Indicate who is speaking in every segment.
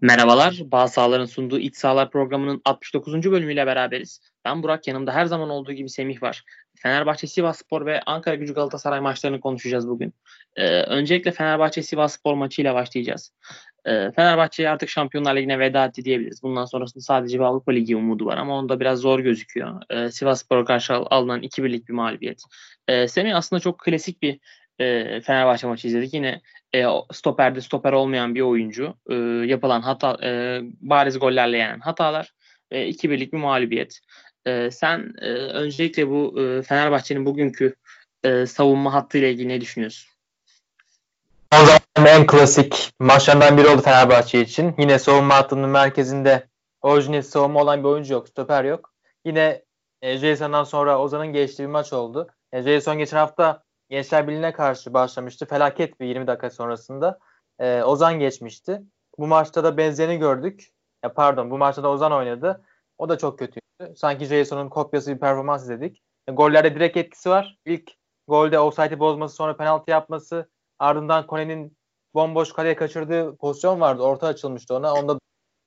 Speaker 1: Merhabalar, Bağ Sahaların sunduğu İç Sahalar programının 69. bölümüyle beraberiz. Ben Burak, yanımda her zaman olduğu gibi Semih var. Fenerbahçe Sivasspor ve Ankara Gücü Galatasaray maçlarını konuşacağız bugün. Ee, öncelikle Fenerbahçe Sivasspor maçıyla başlayacağız. Ee, Fenerbahçe artık Şampiyonlar Ligi'ne veda etti diyebiliriz. Bundan sonrasında sadece bir Avrupa Ligi umudu var ama onda biraz zor gözüküyor. Ee, Sivasspor'a karşı alınan 2-1'lik bir mağlubiyet. Ee, Semih aslında çok klasik bir e, Fenerbahçe maçı izledik. Yine e, stoperde stoper olmayan bir oyuncu e, yapılan hata e, bariz gollerle yenen hatalar e, 2-1'lik bir mağlubiyet. E, sen e, öncelikle bu e, Fenerbahçe'nin bugünkü e, savunma hattıyla ilgili ne düşünüyorsun?
Speaker 2: O zaman en klasik maçlardan biri oldu Fenerbahçe için. Yine savunma hattının merkezinde orijinal savunma olan bir oyuncu yok, stoper yok. Yine e, Jason'dan sonra Ozan'ın geçtiği bir maç oldu. E, Jason geçen hafta Gençler Birliği'ne karşı başlamıştı. Felaket bir 20 dakika sonrasında. E, Ozan geçmişti. Bu maçta da benzerini gördük. Ya pardon bu maçta da Ozan oynadı. O da çok kötüydü. Sanki Jason'un kopyası bir performans izledik. E, gollerde direkt etkisi var. İlk golde offside'i bozması sonra penaltı yapması ardından Kone'nin bomboş kaleye kaçırdığı pozisyon vardı. Orta açılmıştı ona. Onda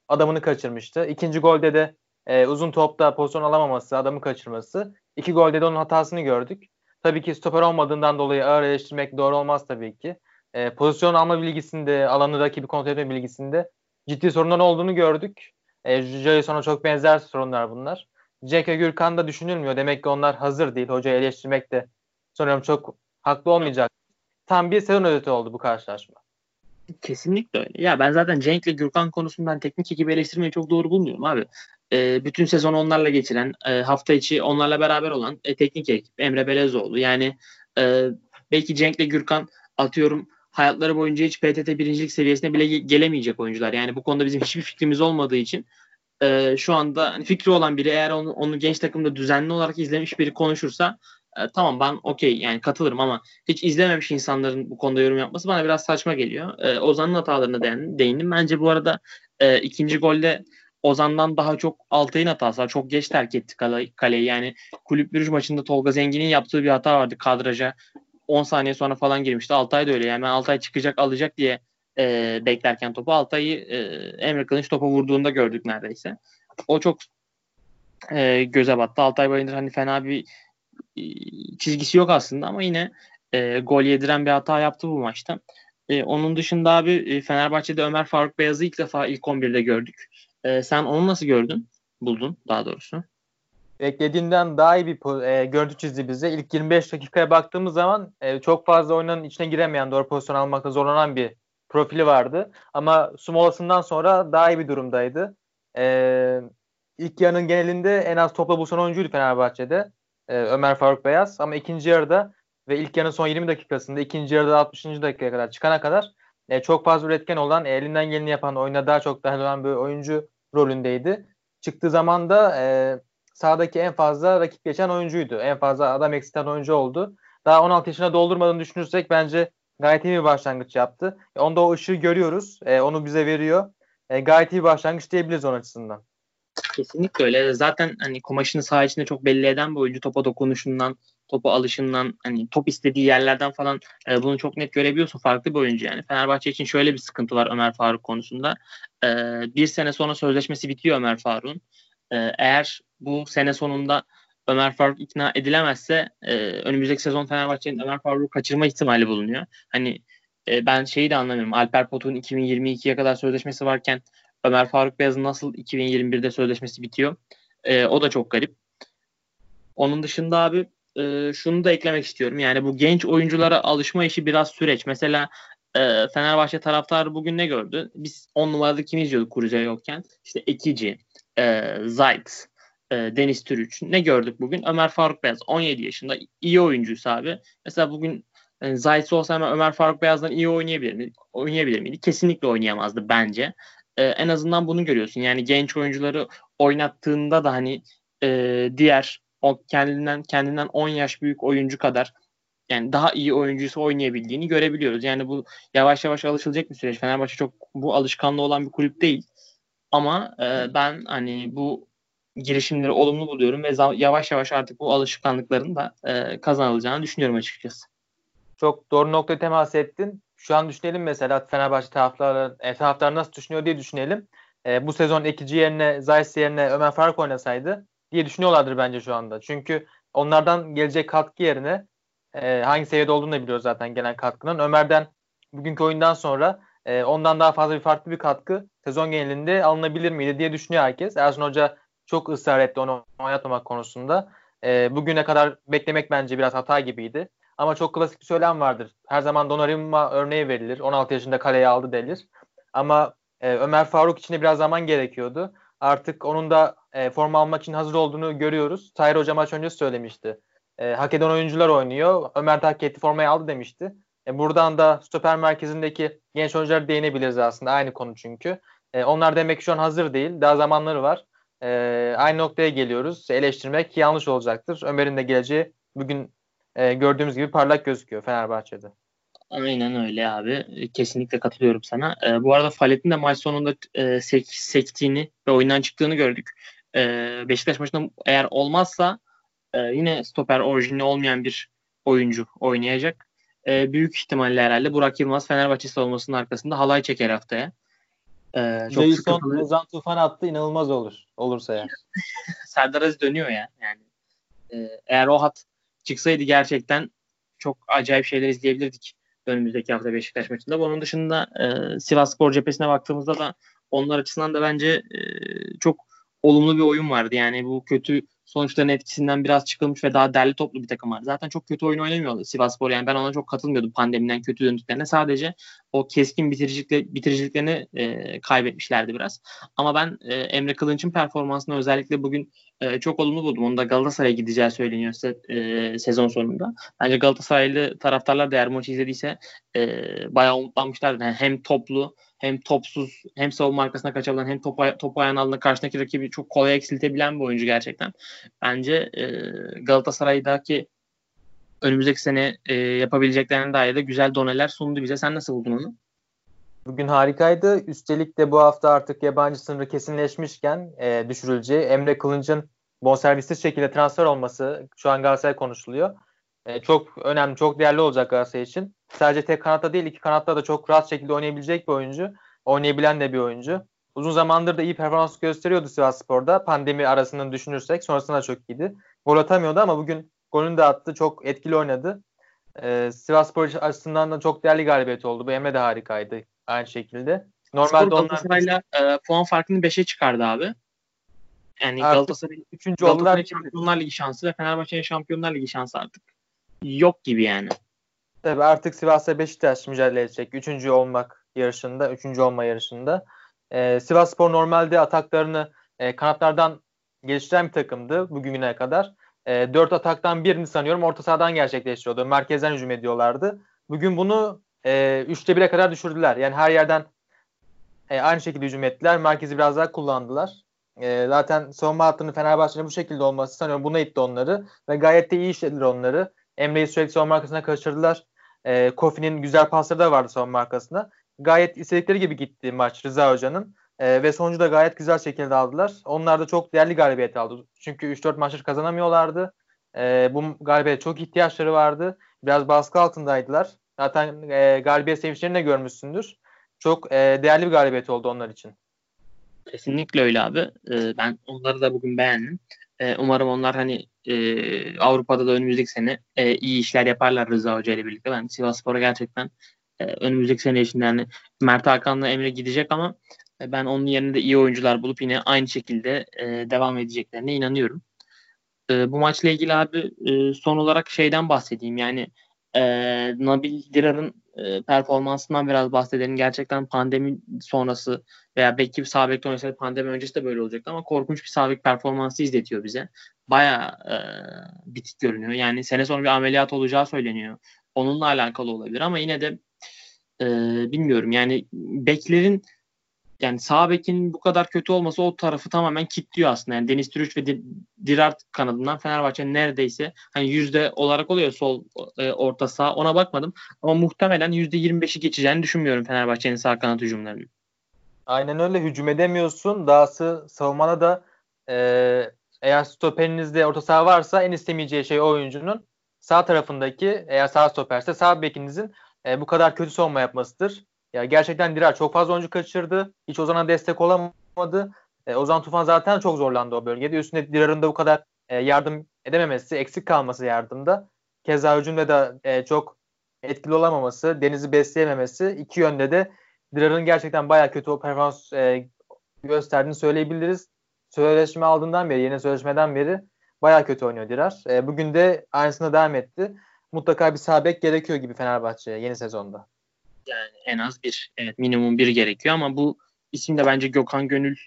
Speaker 2: adamını kaçırmıştı. İkinci golde de e, uzun topta pozisyon alamaması, adamı kaçırması. İki golde de onun hatasını gördük. Tabii ki stoper olmadığından dolayı ağır eleştirmek doğru olmaz tabii ki. E, pozisyon alma bilgisinde, alanı rakibi kontrol etme bilgisinde ciddi sorunlar olduğunu gördük. E, Jason'a çok benzer sorunlar bunlar. Cenk ve Gürkan da düşünülmüyor. Demek ki onlar hazır değil. Hocayı eleştirmek de sanıyorum çok haklı olmayacak. Tam bir sezon özeti oldu bu karşılaşma.
Speaker 1: Kesinlikle öyle. Ya ben zaten Cenk ile Gürkan konusundan teknik ekibi eleştirmeyi çok doğru bulmuyorum abi e, bütün sezon onlarla geçiren, e, hafta içi onlarla beraber olan e, teknik ekip Emre Belezoğlu. Yani e, belki Cenk'le Gürkan atıyorum hayatları boyunca hiç PTT birincilik seviyesine bile gelemeyecek oyuncular. Yani bu konuda bizim hiçbir fikrimiz olmadığı için e, şu anda hani fikri olan biri eğer onu, onu genç takımda düzenli olarak izlemiş biri konuşursa e, tamam ben okey yani katılırım ama hiç izlememiş insanların bu konuda yorum yapması bana biraz saçma geliyor. E, Ozan'ın hatalarına değindim. Bence bu arada e, ikinci golde Ozan'dan daha çok Altay'ın hatası var. Çok geç terk etti kale, kaleyi. Yani kulüp bürüş maçında Tolga Zengin'in yaptığı bir hata vardı kadraja. 10 saniye sonra falan girmişti. Altay da öyle. Yani Altay çıkacak alacak diye e, beklerken topu Altay'ı e, Emre Kılıç topa vurduğunda gördük neredeyse. O çok e, göze battı. Altay Bayındır hani fena bir çizgisi yok aslında ama yine e, gol yediren bir hata yaptı bu maçta. E, onun dışında abi e, Fenerbahçe'de Ömer Faruk Beyaz'ı ilk defa ilk 11'de gördük. E, sen onu nasıl gördün? Buldun daha doğrusu.
Speaker 2: Beklediğinden daha iyi bir e, görüntü çizdi bize. İlk 25 dakikaya baktığımız zaman e, çok fazla oyunun içine giremeyen, doğru pozisyon almakta zorlanan bir profili vardı. Ama su molasından sonra daha iyi bir durumdaydı. E, ilk yarının genelinde en az topla buluşan oyuncuydu Fenerbahçe'de. E, Ömer Faruk Beyaz. Ama ikinci yarıda ve ilk yarının son 20 dakikasında ikinci yarıda 60. dakikaya kadar çıkana kadar e, çok fazla üretken olan, elinden geleni yapan, oyuna daha çok dahil olan bir oyuncu rolündeydi. Çıktığı zaman da e, sahadaki en fazla rakip geçen oyuncuydu. En fazla adam eksilten oyuncu oldu. Daha 16 yaşına doldurmadığını düşünürsek bence gayet iyi bir başlangıç yaptı. E, onda o ışığı görüyoruz. E, onu bize veriyor. E, gayet iyi bir başlangıç diyebiliriz onun açısından.
Speaker 1: Kesinlikle öyle. Zaten hani kumaşını saha içinde çok belli eden bir oyuncu topa dokunuşundan, topa alışından, hani top istediği yerlerden falan e, bunu çok net görebiliyorsun. Farklı bir oyuncu yani. Fenerbahçe için şöyle bir sıkıntı var Ömer Faruk konusunda. E, bir sene sonra sözleşmesi bitiyor Ömer Faruk'un. E, eğer bu sene sonunda Ömer Faruk ikna edilemezse e, önümüzdeki sezon Fenerbahçe'nin Ömer Faruk'u kaçırma ihtimali bulunuyor. Hani e, ben şeyi de anlamıyorum. Alper Potuk'un 2022'ye kadar sözleşmesi varken Ömer Faruk Beyaz'ın nasıl 2021'de sözleşmesi bitiyor? E, o da çok garip. Onun dışında abi e, şunu da eklemek istiyorum. Yani bu genç oyunculara alışma işi biraz süreç. Mesela e, Fenerbahçe taraftarı bugün ne gördü? Biz 10 numarada kim izliyorduk Kuruca yokken? İşte Ekici, e, Zayt, e, Deniz Türüç. Ne gördük bugün? Ömer Faruk Beyaz 17 yaşında iyi oyuncuysa abi. Mesela bugün yani e, Zayt olsa hemen Ömer Faruk Beyaz'dan iyi oynayabilir miydi? Oynayabilir miydi? Kesinlikle oynayamazdı bence. E, en azından bunu görüyorsun. Yani genç oyuncuları oynattığında da hani e, diğer o kendinden kendinden 10 yaş büyük oyuncu kadar yani daha iyi oyuncuysa oynayabildiğini görebiliyoruz. Yani bu yavaş yavaş alışılacak bir süreç. Fenerbahçe çok bu alışkanlığı olan bir kulüp değil. Ama e, ben hani bu girişimleri olumlu buluyorum ve yavaş yavaş artık bu alışkanlıkların da e, kazanılacağını düşünüyorum açıkçası.
Speaker 2: Çok doğru noktaya temas ettin. Şu an düşünelim mesela Fenerbahçe taraftarı, e, nasıl düşünüyor diye düşünelim. E, bu sezon ikinci yerine Zayis yerine Ömer Faruk oynasaydı diye düşünüyorlardır bence şu anda. Çünkü onlardan gelecek katkı yerine e, hangi seviyede olduğunu da biliyoruz zaten gelen katkının. Ömer'den bugünkü oyundan sonra e, ondan daha fazla bir farklı bir katkı sezon genelinde alınabilir miydi diye düşünüyor herkes. Ersun Hoca çok ısrar etti onu oynatmamak konusunda. E, bugüne kadar beklemek bence biraz hata gibiydi. Ama çok klasik bir söylem vardır. Her zaman Donnarumma örneği verilir. 16 yaşında kaleye aldı denir. Ama e, Ömer Faruk için de biraz zaman gerekiyordu. Artık onun da e, forma almak için hazır olduğunu görüyoruz. Tahir Hoca maç önce söylemişti. E, hak eden oyuncular oynuyor. Ömer de hak etti formayı aldı demişti. E, buradan da stoper merkezindeki genç oyunculara değinebiliriz aslında. Aynı konu çünkü. E, onlar demek ki şu an hazır değil. Daha zamanları var. E, aynı noktaya geliyoruz. Eleştirmek yanlış olacaktır. Ömer'in de geleceği bugün e, gördüğümüz gibi parlak gözüküyor Fenerbahçe'de.
Speaker 1: Aynen öyle abi. Kesinlikle katılıyorum sana. E, bu arada Falet'in de maç sonunda e, sek, sektiğini ve oyundan çıktığını gördük. E, Beşiktaş maçında eğer olmazsa e, yine stoper orijinli olmayan bir oyuncu oynayacak. E, büyük ihtimalle herhalde Burak Yılmaz Fenerbahçe savunmasının arkasında halay çeker haftaya.
Speaker 2: E, çok Jason. Ozan Tufan attı inanılmaz olur. Olursa ya.
Speaker 1: Serdar Aziz dönüyor ya. Yani e, eğer o hat çıksaydı gerçekten çok acayip şeyler izleyebilirdik önümüzdeki hafta Beşiktaş maçında. Bunun dışında e, Sivas Spor cephesine baktığımızda da onlar açısından da bence e, çok olumlu bir oyun vardı. Yani bu kötü sonuçların etkisinden biraz çıkılmış ve daha derli toplu bir takım var. Zaten çok kötü oyun oynamıyordu Sivasspor. Yani ben ona çok katılmıyordum pandemiden kötü döndüklerine. Sadece o keskin bitiricilikle, bitiriciliklerini e, kaybetmişlerdi biraz. Ama ben e, Emre Kılınç'ın performansını özellikle bugün e, çok olumlu buldum. Onun da Galatasaray'a gideceği söyleniyor e, sezon sonunda. Bence Galatasaraylı taraftarlar da eğer maçı izlediyse e, bayağı umutlanmışlardı. Yani hem toplu hem topsuz hem savunma arkasına kaçabilen hem top, top ayağına alınan karşındaki rakibi çok kolay eksiltebilen bir oyuncu gerçekten. Bence e, Galatasaray'daki önümüzdeki sene e, yapabileceklerine dair de güzel doneler sundu bize. Sen nasıl buldun onu?
Speaker 2: Bugün harikaydı. Üstelik de bu hafta artık yabancı sınırı kesinleşmişken e, düşürüleceği Emre Kılınç'ın bonservissiz şekilde transfer olması şu an Galatasaray konuşuluyor. E, çok önemli, çok değerli olacak Galatasaray için. Sadece tek kanatta değil iki kanatta da çok rahat şekilde oynayabilecek bir oyuncu. Oynayabilen de bir oyuncu. Uzun zamandır da iyi performans gösteriyordu Sivas Spor'da. Pandemi arasını düşünürsek sonrasında çok iyiydi. Gol atamıyordu ama bugün golünü de attı. Çok etkili oynadı. Ee, Sivas Spor açısından da çok değerli galibiyet oldu. Bu Emre de harikaydı aynı şekilde.
Speaker 1: Normalde onlar Galatasaray'la e, puan farkını 5'e çıkardı abi. Yani Galatasaray'ın 3. oldular. Şampiyonlar Ligi şansı ve Fenerbahçe'nin Şampiyonlar Ligi şansı artık yok gibi yani.
Speaker 2: Tabii artık Sivas'ta Beşiktaş mücadele edecek. Üçüncü olmak yarışında, üçüncü olma yarışında. Ee, Sivas Spor normalde ataklarını e, kanatlardan geliştiren bir takımdı bugüne kadar. E, dört ataktan birini sanıyorum orta sahadan gerçekleştiriyordu. Merkezden hücum ediyorlardı. Bugün bunu e, üçte bire kadar düşürdüler. Yani her yerden e, aynı şekilde hücum ettiler. Merkezi biraz daha kullandılar. E, zaten savunma hattının Fenerbahçe'nin bu şekilde olması sanıyorum buna itti onları. Ve gayet de iyi işlediler onları. Emre'yi sürekli savunma arkasına kaçırdılar. E, Kofi'nin güzel pasları da vardı savunma arkasına. Gayet istedikleri gibi gitti maç Rıza Hoca'nın. E, ve sonucu da gayet güzel şekilde aldılar. Onlar da çok değerli galibiyet aldı. Çünkü 3-4 maçları kazanamıyorlardı. E, bu galibiyete çok ihtiyaçları vardı. Biraz baskı altındaydılar. Zaten e, galibiyet sevinçlerini de görmüşsündür. Çok e, değerli bir galibiyet oldu onlar için.
Speaker 1: Kesinlikle öyle abi. E, ben onları da bugün beğendim. E, umarım onlar hani e, Avrupa'da da önümüzdeki sene e, iyi işler yaparlar Rıza Hoca ile birlikte. Ben Sivas Spor'a gerçekten e, önümüzdeki sene içinde yani Mert Hakan'la Emre gidecek ama e, ben onun yerinde iyi oyuncular bulup yine aynı şekilde e, devam edeceklerine inanıyorum. E, bu maçla ilgili abi e, son olarak şeyden bahsedeyim. Yani e, Nabil Dirar'ın e, performansından biraz bahsedelim. Gerçekten pandemi sonrası veya belki bir sağ oynasaydı pandemi öncesi de böyle olacaktı ama korkunç bir sağ performansı izletiyor bize. Baya e, bitik görünüyor. Yani sene sonra bir ameliyat olacağı söyleniyor. Onunla alakalı olabilir ama yine de e, bilmiyorum. Yani beklerin yani sağ bekin bu kadar kötü olması o tarafı tamamen kilitliyor aslında. Yani Deniz Türüç ve Dirart kanadından Fenerbahçe neredeyse hani yüzde olarak oluyor sol e, orta sağ ona bakmadım. Ama muhtemelen yüzde 25'i geçeceğini düşünmüyorum Fenerbahçe'nin sağ kanat hücumlarının.
Speaker 2: Aynen öyle hücum edemiyorsun. Dahası savunmada da e, eğer stoperinizde orta saha varsa en istemeyeceği şey oyuncunun sağ tarafındaki eğer sağ stoperse sağ bekinizin e, bu kadar kötü savunma yapmasıdır. Ya gerçekten Dirar çok fazla oyuncu kaçırdı. Hiç Ozan'a destek olamadı. E, Ozan Tufan zaten çok zorlandı o bölgede. Üstüne Dirar'ın da bu kadar e, yardım edememesi, eksik kalması yardımda. Keza hücumda da e, çok etkili olamaması, Deniz'i besleyememesi iki yönde de Dirar'ın gerçekten bayağı kötü o performans e, gösterdiğini söyleyebiliriz. Sözleşme aldığından beri, yeni sözleşmeden beri bayağı kötü oynuyor Dirar. E, bugün de aynısına devam etti. Mutlaka bir sabek gerekiyor gibi Fenerbahçe'ye yeni sezonda.
Speaker 1: Yani en az bir, evet minimum bir gerekiyor ama bu isim de bence Gökhan Gönül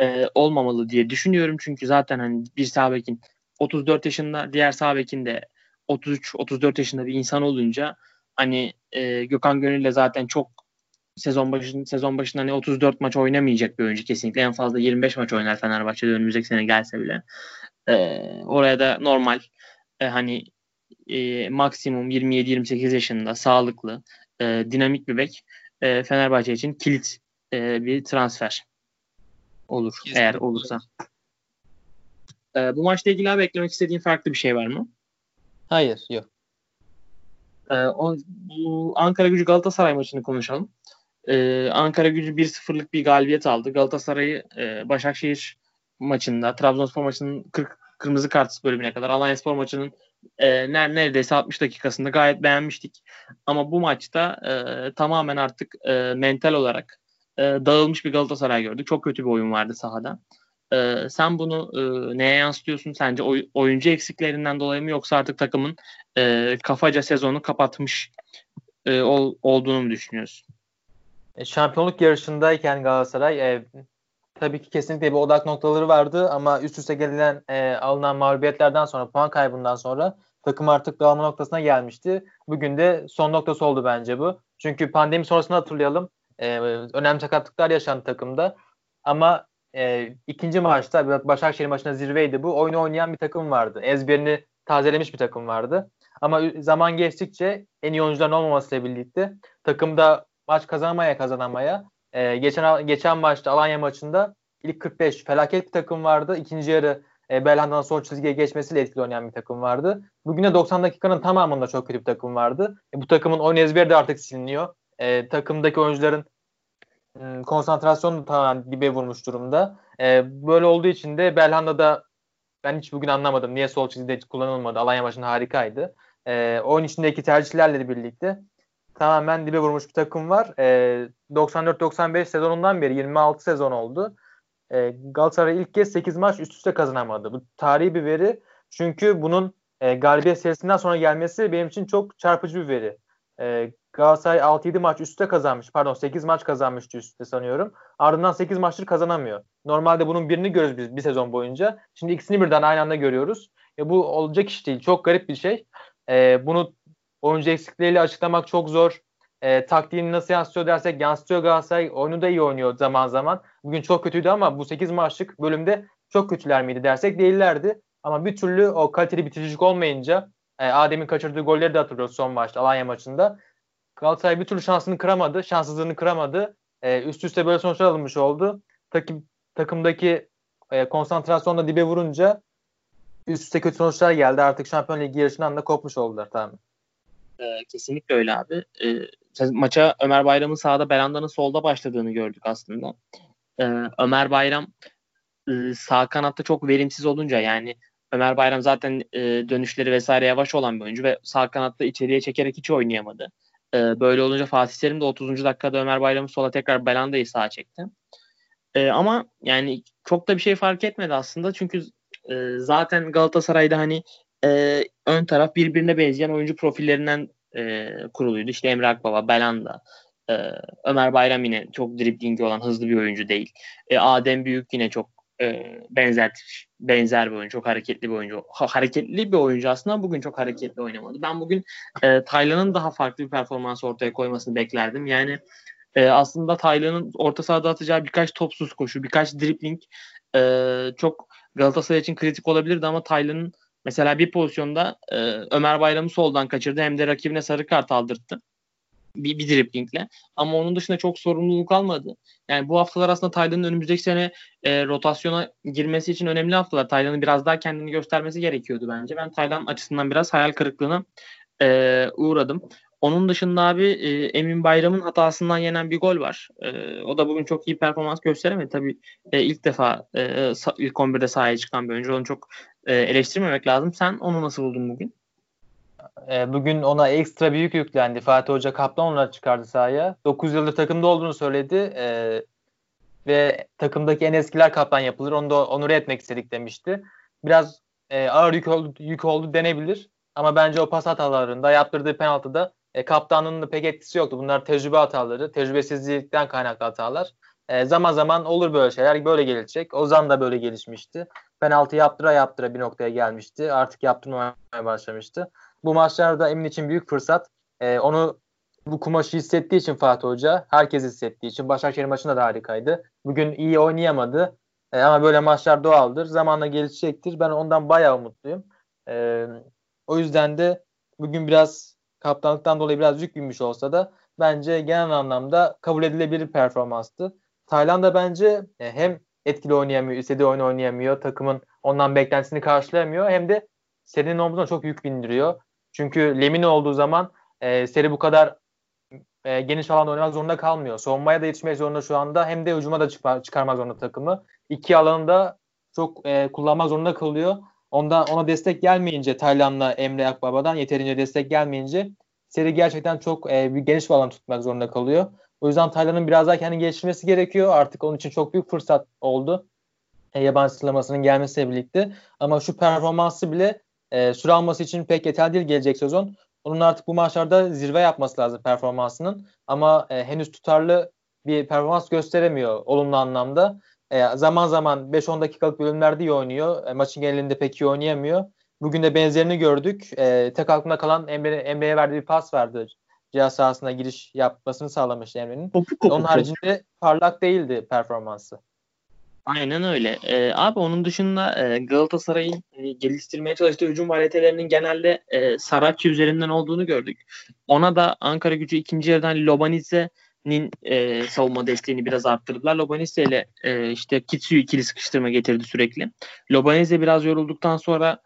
Speaker 1: e, olmamalı diye düşünüyorum. Çünkü zaten hani bir sabekin 34 yaşında, diğer sabekin de 33-34 yaşında bir insan olunca hani e, Gökhan Gönül zaten çok sezon başın sezon başında hani 34 maç oynamayacak bir oyuncu kesinlikle. En fazla 25 maç oynar Fenerbahçe'de önümüzdeki sene gelse bile. E, oraya da normal e, hani e, maksimum 27-28 yaşında sağlıklı, e, dinamik bir bek e, Fenerbahçe için kilit e, bir transfer olur Kesinlikle. eğer olursa. E, bu maçla ilgili abi eklemek istediğin farklı bir şey var mı?
Speaker 2: Hayır, yok.
Speaker 1: Ee, o, bu Ankara Gücü Galatasaray maçını konuşalım. Ee, Ankara Gücü 1-0'lık bir galibiyet aldı. Galatasaray'ı e, Başakşehir maçında, Trabzonspor maçının 40 kırmızı kart bölümüne kadar, Alanyaspor maçının e, neredeyse 60 dakikasında gayet beğenmiştik. Ama bu maçta e, tamamen artık e, mental olarak e, dağılmış bir Galatasaray gördük. Çok kötü bir oyun vardı sahada. E, sen bunu e, neye yansıtıyorsun? Sence oy, oyuncu eksiklerinden dolayı mı yoksa artık takımın e, kafaca sezonu kapatmış e, ol, olduğunu mu düşünüyorsun?
Speaker 2: E, şampiyonluk yarışındayken Galatasaray e, tabii ki kesinlikle bir odak noktaları vardı ama üst üste gelen e, alınan mağlubiyetlerden sonra puan kaybından sonra takım artık dağılma noktasına gelmişti. Bugün de son noktası oldu bence bu. Çünkü pandemi sonrasında hatırlayalım. E, önemli sakatlıklar yaşandı takımda. Ama e, ikinci maçta Başakşehir maçında zirveydi bu. Oyunu oynayan bir takım vardı. Ezberini tazelemiş bir takım vardı. Ama zaman geçtikçe en iyi oyuncuların olmamasıyla birlikte takımda maç kazanmaya kazanamaya e, geçen geçen maçta Alanya maçında ilk 45 felaket bir takım vardı. İkinci yarı e, Belhanda'nın son çizgiye geçmesiyle etkili oynayan bir takım vardı. Bugün de 90 dakikanın tamamında çok kötü bir takım vardı. E, bu takımın oyun ezberi de artık siliniyor. E, takımdaki oyuncuların e, konsantrasyonu tamamen dibe vurmuş durumda. E, böyle olduğu için de Belhanda da ben hiç bugün anlamadım. Niye sol çizgide kullanılmadı? Alanya maçında harikaydı. E, oyun içindeki tercihlerle birlikte tamamen dibe vurmuş bir takım var. E, 94-95 sezonundan beri 26 sezon oldu. E, Galatasaray ilk kez 8 maç üst üste kazanamadı. Bu tarihi bir veri. Çünkü bunun e, galibiyet serisinden sonra gelmesi benim için çok çarpıcı bir veri. E, Galatasaray 6-7 maç üstte kazanmış. Pardon 8 maç kazanmıştı üstte sanıyorum. Ardından 8 maçtır kazanamıyor. Normalde bunun birini görürüz biz bir sezon boyunca. Şimdi ikisini birden aynı anda görüyoruz. E, bu olacak iş değil. Çok garip bir şey. E, bunu oyuncu eksikleriyle açıklamak çok zor. E, taktiğini nasıl yansıtıyor dersek yansıtıyor Galatasaray. Oyunu da iyi oynuyor zaman zaman. Bugün çok kötüydü ama bu 8 maçlık bölümde çok kötüler miydi dersek değillerdi. Ama bir türlü o kaliteli bitiricilik olmayınca e, Adem'in kaçırdığı golleri de hatırlıyoruz son maçta Alanya maçında. Galatasaray bir türlü şansını kıramadı. Şanssızlığını kıramadı. E, üst üste böyle sonuçlar alınmış oldu. Takım, takımdaki e, konsantrasyonla dibe vurunca üst üste kötü sonuçlar geldi. Artık Şampiyon Ligi yarışından da kopmuş oldular tamam.
Speaker 1: E, kesinlikle öyle abi. E, maça Ömer Bayram'ın sağda Belanda'nın solda başladığını gördük aslında. E, Ömer Bayram e, sağ kanatta çok verimsiz olunca yani Ömer Bayram zaten e, dönüşleri vesaire yavaş olan bir oyuncu ve sağ kanatta içeriye çekerek hiç oynayamadı. E, böyle olunca Fatih Terim de 30. dakikada Ömer Bayram'ı sola tekrar Belanda'yı sağa çekti. E, ama yani çok da bir şey fark etmedi aslında çünkü e, zaten Galatasaray'da hani e, ön taraf birbirine benzeyen oyuncu profillerinden e, kuruluydu. İşte Emre Akbaba, Belanda, e, Ömer Bayram yine çok driblingi olan hızlı bir oyuncu değil. E, Adem Büyük yine çok e, benzer benzer bir oyuncu, çok hareketli bir oyuncu. Ha, hareketli bir oyuncu aslında bugün çok hareketli oynamadı. Ben bugün e, Taylan'ın daha farklı bir performans ortaya koymasını beklerdim. Yani e, aslında Taylan'ın orta sahada atacağı birkaç topsuz koşu, birkaç dribling e, çok Galatasaray için kritik olabilirdi ama Taylan'ın mesela bir pozisyonda e, Ömer Bayram'ı soldan kaçırdı hem de rakibine sarı kart aldırttı bir, bir driplingle. Ama onun dışında çok sorumluluk almadı. Yani bu haftalar aslında Taylan'ın önümüzdeki sene e, rotasyona girmesi için önemli haftalar. Taylan'ın biraz daha kendini göstermesi gerekiyordu bence. Ben Taylan açısından biraz hayal kırıklığına e, uğradım. Onun dışında abi e, Emin Bayram'ın hatasından yenen bir gol var. E, o da bugün çok iyi performans gösteremedi. Tabii e, ilk defa e, ilk 11'de sahaya çıkan bir oyuncu. Onu çok e, eleştirmemek lazım. Sen onu nasıl buldun bugün?
Speaker 2: E, bugün ona ekstra büyük yüklendi. Fatih Hoca kaptan olarak çıkardı sahaya. 9 yıldır takımda olduğunu söyledi. E, ve takımdaki en eskiler kaptan yapılır. Onu da onur etmek istedik demişti. Biraz ağır yük oldu, yük oldu denebilir. Ama bence o pas hatalarında yaptırdığı penaltıda e, kaptanının da pek etkisi yoktu. Bunlar tecrübe hataları, tecrübesizlikten kaynaklı hatalar. Zaman zaman olur böyle şeyler, böyle gelecek. Ozan da böyle gelişmişti. Penaltı yaptıra yaptıra bir noktaya gelmişti. Artık yaptırmaya başlamıştı. Bu maçlarda Emin için büyük fırsat. E, onu bu kumaşı hissettiği için Fatih Hoca, herkes hissettiği için Başakşehir maçında da harikaydı. Bugün iyi oynayamadı. E, ama böyle maçlar doğaldır. Zamanla gelişecektir. Ben ondan bayağı umutluyum. E, o yüzden de bugün biraz kaptanlıktan dolayı biraz yük binmiş olsa da bence genel anlamda kabul edilebilir performanstı. Tayland da bence e, hem etkili oynayamıyor, istediği oyunu oynayamıyor, takımın ondan beklentisini karşılayamıyor hem de serinin omzuna çok yük bindiriyor. Çünkü Lemin olduğu zaman e, seri bu kadar e, geniş alanda oynamak zorunda kalmıyor. Savunmaya da yetişmek zorunda şu anda hem de hücuma da çıkma, çıkarmak zorunda takımı. İki alanında çok e, kullanmak zorunda kalıyor. Ondan ona destek gelmeyince Taylan'la Emre Akbaba'dan yeterince destek gelmeyince seri gerçekten çok e, bir geniş bir alan tutmak zorunda kalıyor. O yüzden Taylan'ın biraz daha kendini geliştirmesi gerekiyor. Artık onun için çok büyük fırsat oldu. E, yabancı sıralamasının gelmesiyle birlikte. Ama şu performansı bile e, süre alması için pek yeterli değil gelecek sezon. Onun artık bu maçlarda zirve yapması lazım performansının. Ama e, henüz tutarlı bir performans gösteremiyor olumlu anlamda. E, zaman zaman 5-10 dakikalık bölümlerde iyi oynuyor. E, maçın genelinde pek iyi oynayamıyor. Bugün de benzerini gördük. E, tek aklında kalan Emre, Emre'ye verdiği bir pas vardı. Cihaz sahasına giriş yapmasını sağlamış Emre'nin. Onun haricinde parlak değildi performansı.
Speaker 1: Aynen öyle. Ee, abi onun dışında e, Galatasaray'ın e, geliştirmeye çalıştığı hücum varyetelerinin genelde e, Saratçı üzerinden olduğunu gördük. Ona da Ankara gücü ikinci yarıdan Lobanitse'nin e, savunma desteğini biraz arttırdılar. Lobanitse ile e, işte Kitsu'yu ikili sıkıştırma getirdi sürekli. Lobanitse biraz yorulduktan sonra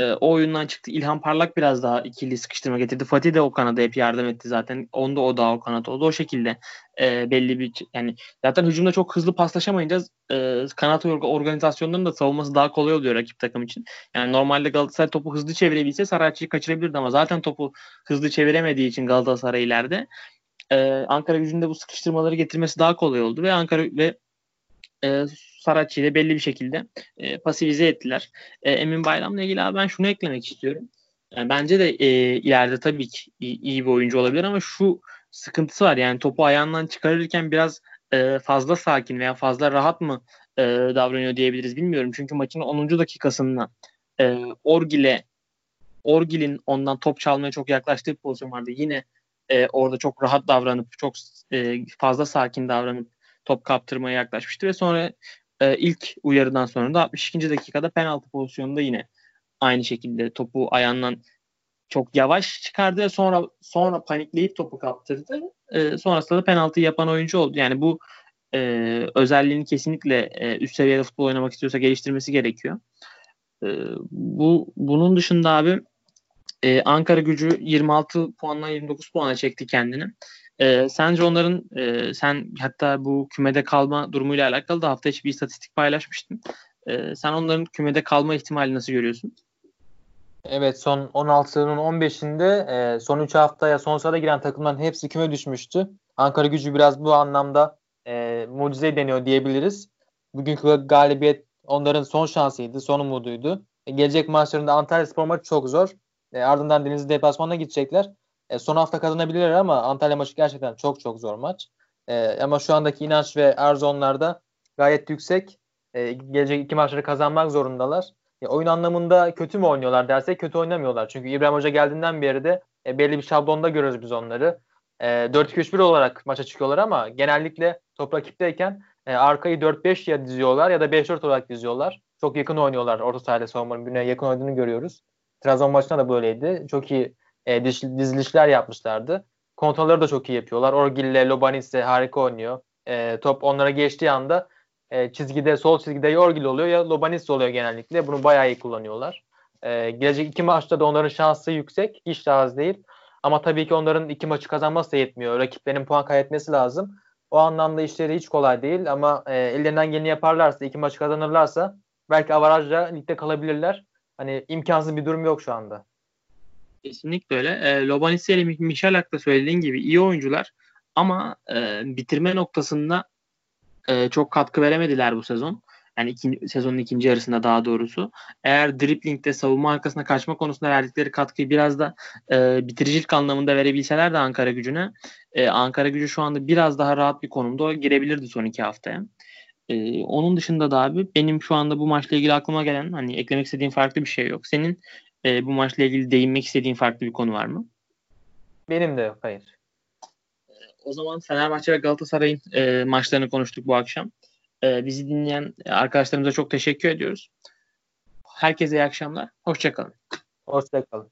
Speaker 1: e, o oyundan çıktı. İlhan Parlak biraz daha ikili sıkıştırma getirdi. Fatih de o kanada hep yardım etti zaten. Onda o da o kanat oldu. O şekilde e, belli bir yani zaten hücumda çok hızlı paslaşamayınca e, kanat organizasyonlarının da savunması daha kolay oluyor rakip takım için. Yani normalde Galatasaray topu hızlı çevirebilse Sarayçı'yı kaçırabilirdi ama zaten topu hızlı çeviremediği için Galatasaray ileride e, Ankara gücünde bu sıkıştırmaları getirmesi daha kolay oldu ve Ankara ve e, Saratçı ile belli bir şekilde e, pasifize ettiler. E, Emin Bayram'la ilgili abi ben şunu eklemek istiyorum. Yani bence de e, ileride tabii ki iyi, bir oyuncu olabilir ama şu sıkıntısı var. Yani topu ayağından çıkarırken biraz e, fazla sakin veya fazla rahat mı e, davranıyor diyebiliriz bilmiyorum. Çünkü maçın 10. dakikasında e, Orgil'e Orgil'in ondan top çalmaya çok yaklaştığı pozisyon vardı. Yine e, orada çok rahat davranıp çok e, fazla sakin davranıp top kaptırmaya yaklaşmıştı ve sonra e, ilk uyarıdan sonra da 62. dakikada penaltı pozisyonunda yine aynı şekilde topu ayağından çok yavaş çıkardı ve sonra sonra panikleyip topu kaptırdı. E, sonrasında da penaltı yapan oyuncu oldu. Yani bu e, özelliğini kesinlikle e, üst seviyede futbol oynamak istiyorsa geliştirmesi gerekiyor. E, bu bunun dışında abi e, Ankara gücü 26 puanla 29 puana çekti kendini. E, sence onların e, sen hatta bu kümede kalma durumuyla alakalı da hafta içi bir istatistik paylaşmıştın. E, sen onların kümede kalma ihtimali nasıl görüyorsun?
Speaker 2: Evet son 16'nın 15'inde e, son 3 haftaya son sırada giren takımların hepsi küme düşmüştü. Ankara gücü biraz bu anlamda e, mucize deniyor diyebiliriz. Bugünkü galibiyet onların son şansıydı, son umuduydu. E, gelecek maçlarında Antalya Spor maçı çok zor. E, ardından Denizli deplasmanına gidecekler. E, son hafta kazanabilirler ama Antalya maçı gerçekten çok çok zor maç. E, ama şu andaki inanç ve arzu onlarda gayet yüksek. E, gelecek iki maçları kazanmak zorundalar. E, oyun anlamında kötü mü oynuyorlar dersek kötü oynamıyorlar. Çünkü İbrahim Hoca geldiğinden beri de e, belli bir şablonda görüyoruz biz onları. E, 4-2-3-1 olarak maça çıkıyorlar ama genellikle top rakipteyken e, arkayı 4-5 ya diziyorlar ya da 5-4 olarak diziyorlar. Çok yakın oynuyorlar orta sahada savunmanın birbirine yakın oynadığını görüyoruz. Trabzon maçında da böyleydi. Çok iyi e, dizilişler yapmışlardı. Kontrolleri da çok iyi yapıyorlar. Orgille, Lobanis harika oynuyor. E, top onlara geçtiği anda e, çizgide, sol çizgide ya Orgil oluyor ya Lobanis oluyor genellikle. Bunu bayağı iyi kullanıyorlar. E, gelecek iki maçta da onların şansı yüksek. Hiç daha az değil. Ama tabii ki onların iki maçı kazanması da yetmiyor. Rakiplerin puan kaybetmesi lazım. O anlamda işleri hiç kolay değil ama e, ellerinden geleni yaparlarsa, iki maçı kazanırlarsa belki avarajla ligde kalabilirler. Hani imkansız bir durum yok şu anda.
Speaker 1: Kesinlikle öyle. E, Lobanisi ile Michalak da söylediğin gibi iyi oyuncular ama e, bitirme noktasında e, çok katkı veremediler bu sezon. Yani ikinci, sezonun ikinci yarısında daha doğrusu. Eğer driplingde savunma arkasına kaçma konusunda verdikleri katkıyı biraz da e, bitiricilik anlamında verebilseler de Ankara gücüne e, Ankara gücü şu anda biraz daha rahat bir konumda girebilirdi son iki haftaya. E, onun dışında da abi benim şu anda bu maçla ilgili aklıma gelen hani eklemek istediğim farklı bir şey yok. Senin e, bu maçla ilgili değinmek istediğin farklı bir konu var mı?
Speaker 2: Benim de yok hayır.
Speaker 1: O zaman Fenerbahçe ve Galatasaray'ın e, maçlarını konuştuk bu akşam. E, bizi dinleyen arkadaşlarımıza çok teşekkür ediyoruz. Herkese iyi akşamlar. Hoşçakalın.
Speaker 2: Hoşçakalın.